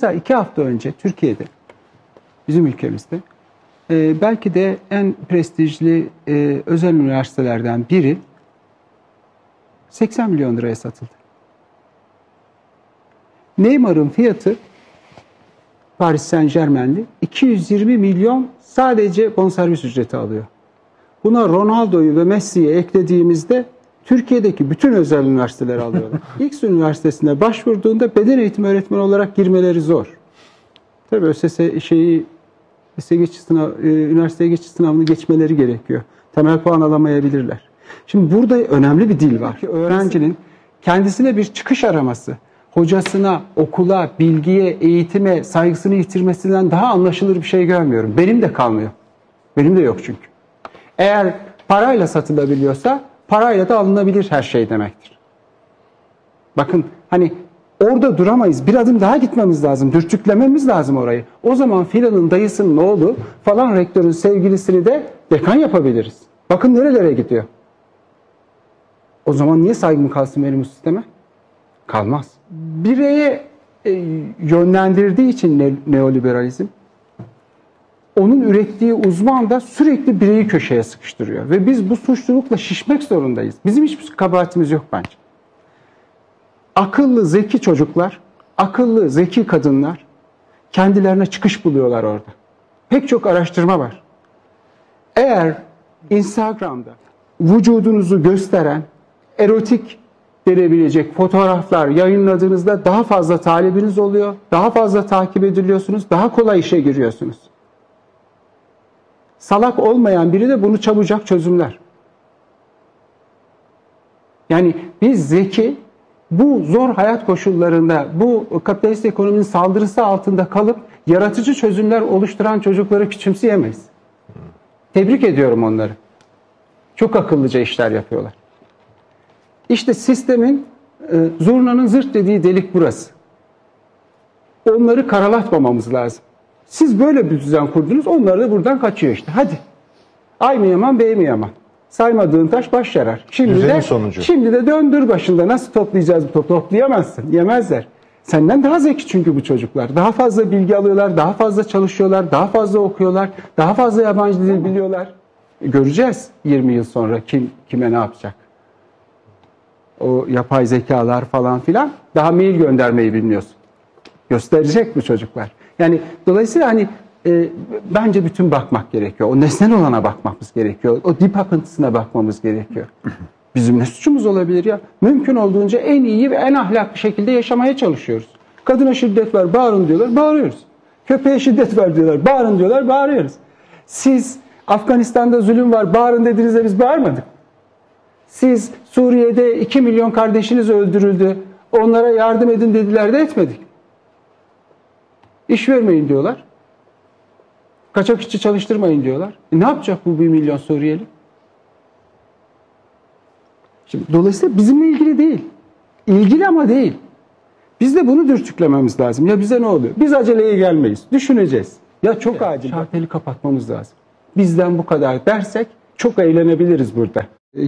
Mesela iki hafta önce Türkiye'de, bizim ülkemizde e, belki de en prestijli e, özel üniversitelerden biri 80 milyon liraya satıldı. Neymar'ın fiyatı Paris Saint Germain'li 220 milyon sadece bonservis ücreti alıyor. Buna Ronaldo'yu ve Messi'yi eklediğimizde Türkiye'deki bütün özel üniversiteler alıyorlar. X Üniversitesi'ne başvurduğunda beden eğitimi öğretmeni olarak girmeleri zor. Tabii ÖSS şeyi lise geçiş sınav, e, üniversiteye geçiş sınavını geçmeleri gerekiyor. Temel puan alamayabilirler. Şimdi burada önemli bir dil var. Öğrencinin kendisine bir çıkış araması, hocasına, okula, bilgiye, eğitime saygısını yitirmesinden daha anlaşılır bir şey görmüyorum. Benim de kalmıyor. Benim de yok çünkü. Eğer parayla satılabiliyorsa parayla da alınabilir her şey demektir. Bakın hani orada duramayız. Bir adım daha gitmemiz lazım. Dürtüklememiz lazım orayı. O zaman filanın dayısının oğlu falan rektörün sevgilisini de dekan yapabiliriz. Bakın nerelere gidiyor. O zaman niye saygım kalsın benim bu sisteme? Kalmaz. Bireye e, yönlendirdiği için ne, neoliberalizm onun ürettiği uzman da sürekli bireyi köşeye sıkıştırıyor. Ve biz bu suçlulukla şişmek zorundayız. Bizim hiçbir kabahatimiz yok bence. Akıllı, zeki çocuklar, akıllı, zeki kadınlar kendilerine çıkış buluyorlar orada. Pek çok araştırma var. Eğer Instagram'da vücudunuzu gösteren erotik denebilecek fotoğraflar yayınladığınızda daha fazla talebiniz oluyor, daha fazla takip ediliyorsunuz, daha kolay işe giriyorsunuz. Salak olmayan biri de bunu çabucak çözümler. Yani biz zeki bu zor hayat koşullarında bu kapitalist ekonominin saldırısı altında kalıp yaratıcı çözümler oluşturan çocukları küçümseyemeyiz. Tebrik ediyorum onları. Çok akıllıca işler yapıyorlar. İşte sistemin e, zurnanın zırt dediği delik burası. Onları karalatmamamız lazım. Siz böyle bir düzen kurdunuz, onlar da buradan kaçıyor işte. Hadi. Ay mı yaman, bey mi yaman? Saymadığın taş baş yarar. Şimdi Düzenin de, sonucu. Şimdi de döndür başında. Nasıl toplayacağız bu topu? Toplayamazsın. Yemezler. Senden daha zeki çünkü bu çocuklar. Daha fazla bilgi alıyorlar, daha fazla çalışıyorlar, daha fazla okuyorlar, daha fazla yabancı dil biliyorlar. Göreceğiz 20 yıl sonra kim kime ne yapacak. O yapay zekalar falan filan daha mail göndermeyi bilmiyorsun. Gösterecek bu çocuklar. Yani dolayısıyla hani e, bence bütün bakmak gerekiyor. O nesnel olana bakmamız gerekiyor. O dip akıntısına bakmamız gerekiyor. Bizim ne suçumuz olabilir ya? Mümkün olduğunca en iyi ve en ahlaklı şekilde yaşamaya çalışıyoruz. Kadına şiddet var, bağırın diyorlar, bağırıyoruz. Köpeğe şiddet var diyorlar, bağırın diyorlar, bağırıyoruz. Siz Afganistan'da zulüm var, bağırın dediğinizde biz bağırmadık. Siz Suriye'de 2 milyon kardeşiniz öldürüldü, onlara yardım edin dediler de etmedik. İş vermeyin diyorlar. Kaçak işçi çalıştırmayın diyorlar. E ne yapacak bu 1 milyon Suriyeli? Şimdi, dolayısıyla bizimle ilgili değil. İlgili ama değil. Biz de bunu dürtüklememiz lazım. Ya bize ne oluyor? Biz aceleye gelmeyiz. Düşüneceğiz. Ya çok acil. Şarteli kapatmamız lazım. Bizden bu kadar dersek çok eğlenebiliriz burada.